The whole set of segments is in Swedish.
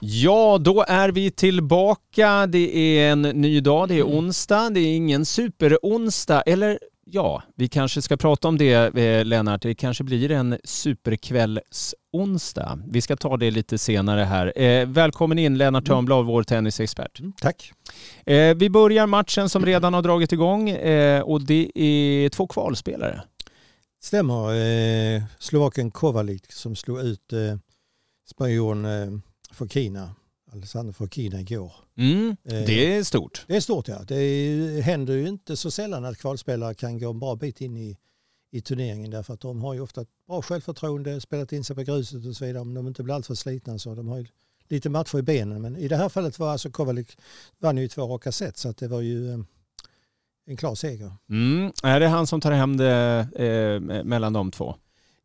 Ja, då är vi tillbaka. Det är en ny dag, det är onsdag. Det är ingen superonsdag, eller ja, vi kanske ska prata om det, eh, Lennart. Det kanske blir en superkvällsonsdag. Vi ska ta det lite senare här. Eh, välkommen in Lennart Törnblad, vår tennisexpert. Mm, tack. Eh, vi börjar matchen som redan har dragit igång eh, och det är två kvalspelare. Stämmer. Eh, Slovaken Kovalik som slog ut eh, spanjoren Fokina, Alexander Fokina igår. Mm, Eh, det är stort. Det är stort ja. Det händer ju inte så sällan att kvalspelare kan gå en bra bit in i, i turneringen därför att de har ju ofta ett bra självförtroende, spelat in sig på gruset och så vidare. Om de inte blir alltför slitna så de har ju lite matcher i benen. Men i det här fallet var alltså Kovalik vann ju två raka set så att det var ju eh, en klar seger. Mm. Är det han som tar hem det eh, mellan de två?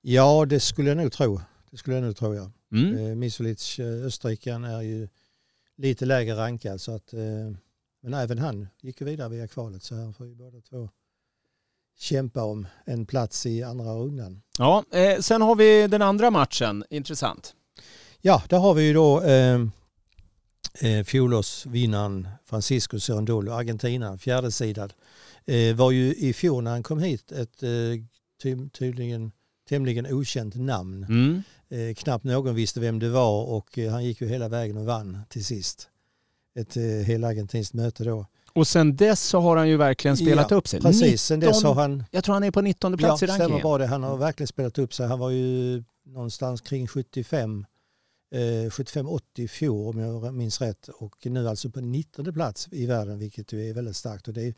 Ja, det skulle jag nog tro. Det skulle jag nog tro ja. Mm. Eh, Misulic, eh, österrikaren, är ju lite lägre rankad. Så att, eh, men även han gick vidare via kvalet så här får ju båda två kämpa om en plats i andra rundan. Ja, eh, sen har vi den andra matchen. Intressant. Ja, där har vi ju då eh, eh, fjolårsvinnaren Francisco Cerundolo, Argentina, fjärdesidad. Eh, var ju i fjol när han kom hit ett eh, ty tydligen tämligen okänt namn. Mm. Eh, knappt någon visste vem det var och eh, han gick ju hela vägen och vann till sist. Ett eh, helargentinskt möte då. Och sen dess så har han ju verkligen spelat Ja, upp sig. Precis, sen dess 19 har han... Jag tror han är på 19 plats ja, i rankingen. bra det. Han har verkligen spelat upp sig. Han var ju någonstans kring 75, eh, 75-80 i fjol om jag minns rätt och nu alltså på 19 plats i världen vilket ju är väldigt starkt. Och det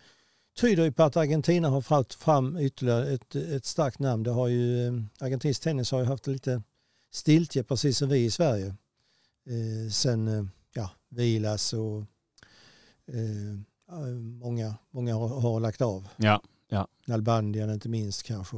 tyder ju på att Argentina har fått fram ytterligare ett, ett starkt namn. Det har ju, eh, argentinsk tennis har ju haft lite stiltje precis som vi i Sverige. Eh, sen eh, ja, Vilas och eh, många, många har, har lagt av. Ja. Nalbandian inte minst kanske.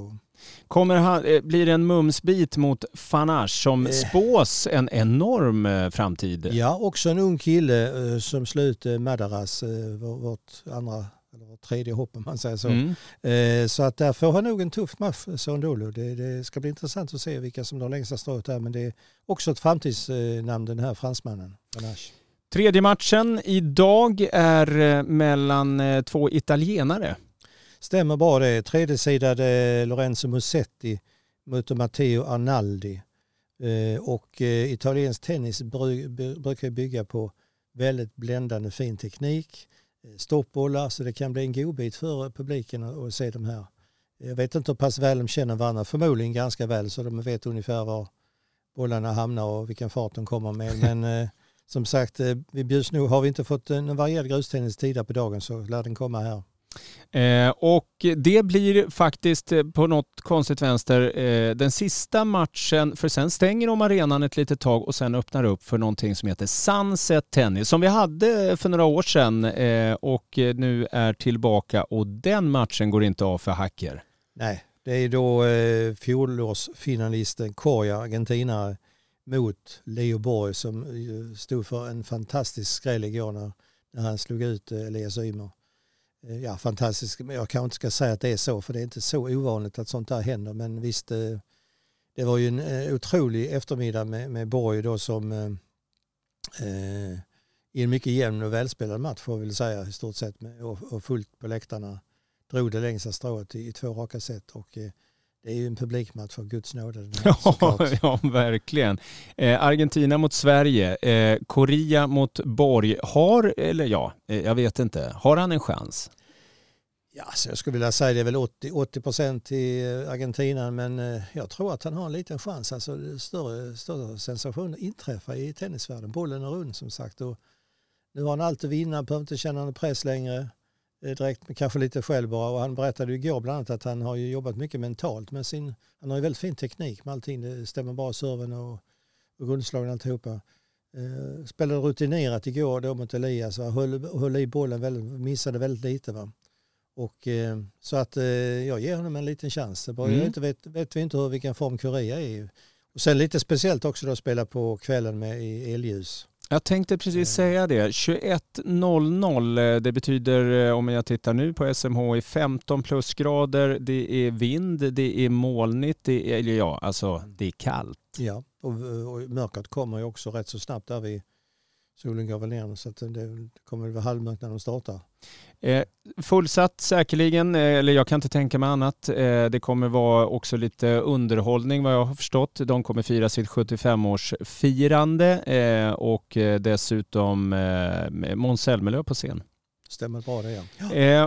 Kommer han, blir det en mumsbit mot Fanache som Eh. spås en enorm framtid? Ja, också en ung kille som eh, Madaras, vår- vårt andra eller tredje hopp om man säger så. Mm. Eh, så att där får han nog en tuff match, Sondolo. Det, det ska bli intressant att se vilka som drar längsta strået där. Men det är också ett framtidsnamn den här fransmannen. Fanache. Tredje matchen idag är eh, mellan eh, två italienare. Stämmer bra det. Tredjesidade Lorenzo Musetti mot Matteo Arnaldi. Eh, och eh, italiensk tennis brukar bygga på väldigt bländande fin teknik. Eh, Stoppbollar, så det kan bli en godbit för publiken att se de här. Jag vet inte hur pass väl de känner varandra, förmodligen ganska väl så de vet ungefär var bollarna hamnar och vilken fart de kommer med. Men eh, som sagt, eh, vi bjuds nog, har vi inte fått en varierad grustennis tidigare på dagen så lär den komma här. Eh, och det blir faktiskt eh, på något konstigt vänster eh, den sista matchen, för sen stänger de arenan ett litet tag och sen öppnar upp för någonting som heter Sunset Tennis som vi hade för några år sedan eh, och nu är tillbaka och den matchen går inte av för hacker. Nej, det är då eh, fjolårsfinalisten Korja, argentinare, mot Leo Borg som stod för en fantastisk skräll igår när, när han slog ut eh, Elias Ymer. Eh, ja, fantastisk, men jag kanske inte ska säga att det är så för det är inte så ovanligt att sånt där händer. Men visst, eh, det var ju en eh, otrolig eftermiddag med, med Borg då som eh, i en mycket jämn och välspelad match får vi väl säga i stort sett. Med, och, och fullt på läktarna. Drog det längsta strået i, i två raka set och eh, det är ju en publikmatch för guds nåde. Ja, ja verkligen. Eh, Argentina mot Sverige, eh, Korea mot Borg. Har, eller ja, eh, jag vet inte, har han en chans? Ja, så jag skulle vilja säga det är väl 80, 80 procent till eh, Argentina men eh, jag tror att han har en liten chans. Alltså större, större sensationer inträffar i tennisvärlden. Bollen är rund som sagt och nu har han allt att vinna, behöver inte känna någon press längre. Eh, Direkt kanske lite själv bara och han berättade ju igår bland annat att han har jobbat mycket mentalt med sin, han har ju väldigt fin teknik med allting, det stämmer bra serven och, och grundslagen och alltihopa. Eh, spelade rutinerat igår då mot Elias och höll, höll i bollen, väldigt, missade väldigt lite va. Och, eh, så att eh, jag ger honom en liten chans. Bara, Mm. inte vet, vet vi inte hur, vilken form Korea är. Och sen lite speciellt också då att spela på kvällen med i elljus. Jag tänkte precis säga det. 21.00, eh, det betyder eh, om jag tittar nu på SMH i 15 plusgrader, det är vind, det är molnigt, det är, eller ja, alltså det är kallt. Ja, och, och mörkret kommer ju också rätt så snabbt där vid solen går väl ner så att det kommer väl vara halvmörkt när de startar. Eh, fullsatt säkerligen, eh, eller jag kan inte tänka mig annat. Eh, det kommer vara också lite underhållning vad jag har förstått. De kommer fira sitt 75-årsfirande eh, och dessutom eh, Måns Zelmerlöw på scen. Stämmer bra det ja.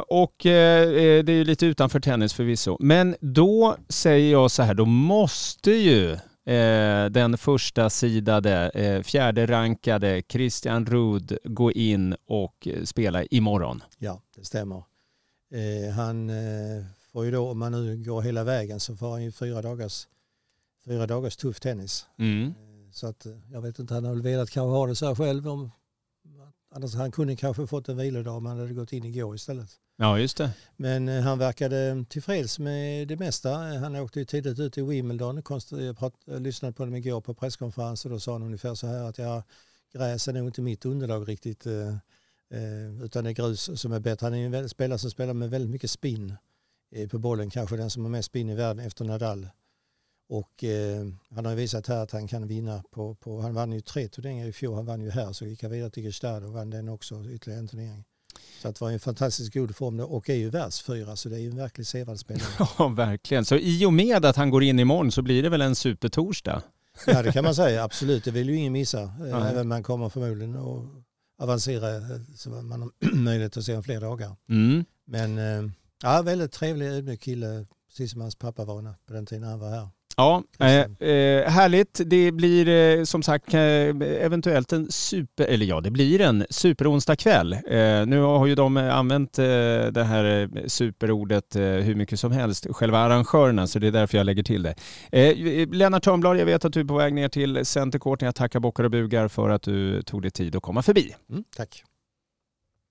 Och det är ju lite utanför tennis förvisso. Men då säger jag så här, då måste ju eh, den första sidade, eh, fjärde rankade Christian Rud gå in och spela imorgon. Ja, det stämmer. Eh, han eh, får ju då, om man nu går hela vägen så får han ju fyra dagars, fyra dagars tuff tennis. Mm. Eh, Så att eh, jag vet inte, han har väl velat kanske ha det så här själv. Om, annars han kunde kanske fått en vilodag om han hade gått in igår istället. Ja, just det. Men eh, han verkade tillfreds med det mesta. Han åkte ju tidigt ut i Wimbledon. Jag, prat, jag lyssnade på dem igår på presskonferens och då sa han ungefär så här att ja, gräs är nog inte mitt underlag riktigt. eh, eh, Utan det är grus som är bättre. Han är en spelare som spelar med väldigt mycket spin eh, på bollen. Kanske den som har mest spin i världen efter Nadal. Och eh, han har ju visat här att han kan vinna på, på han vann ju tre turneringar i fjol. Han vann ju här så gick han vidare till Gestad och vann den också ytterligare en turnering. Så att det var en fantastiskt god form och är ju världsfyra så det är ju en verklig sevärd spelare. Ja, verkligen. Så i och med att han går in imorgon så blir det väl en supertorsdag? Ja det kan man säga, absolut. Det vill ju ingen missa. Nej. Även man kommer förmodligen att avancera eh, så man har möjlighet att se om fler dagar. Mm. Men eh, ja, väldigt trevlig ödmjuk kille, precis som hans pappa var på den tiden han var här. Ja, eh, eh, härligt. Det blir eh, som sagt eh, eventuellt en super, eller ja det blir en superonsdag kväll. Eh, nu har ju de använt eh, det här superordet hur mycket som helst, själva arrangörerna, så det är därför jag lägger till det. Lennart Törnblad, jag vet att du är på väg ner till Centercourt. Jag tackar bockar och bugar för att du tog dig tid att komma förbi. Mm, tack.